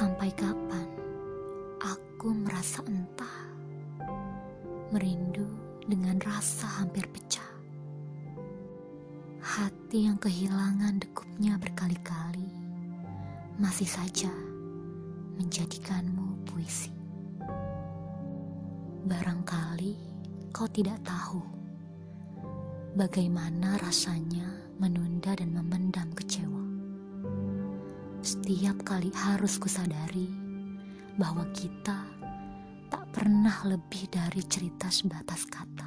Sampai kapan aku merasa entah, merindu dengan rasa hampir pecah. Hati yang kehilangan dekupnya berkali-kali masih saja menjadikanmu puisi. Barangkali kau tidak tahu bagaimana rasanya menunda dan kecewa. Setiap kali harus kusadari bahwa kita tak pernah lebih dari cerita sebatas kata.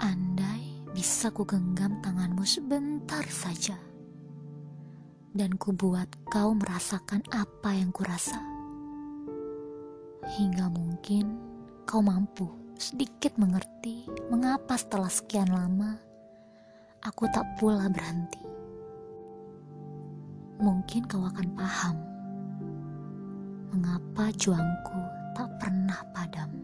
Andai bisa ku genggam tanganmu sebentar saja, dan ku buat kau merasakan apa yang kurasa, hingga mungkin kau mampu sedikit mengerti mengapa setelah sekian lama aku tak pula berhenti mungkin kau akan paham mengapa juangku tak pernah padam.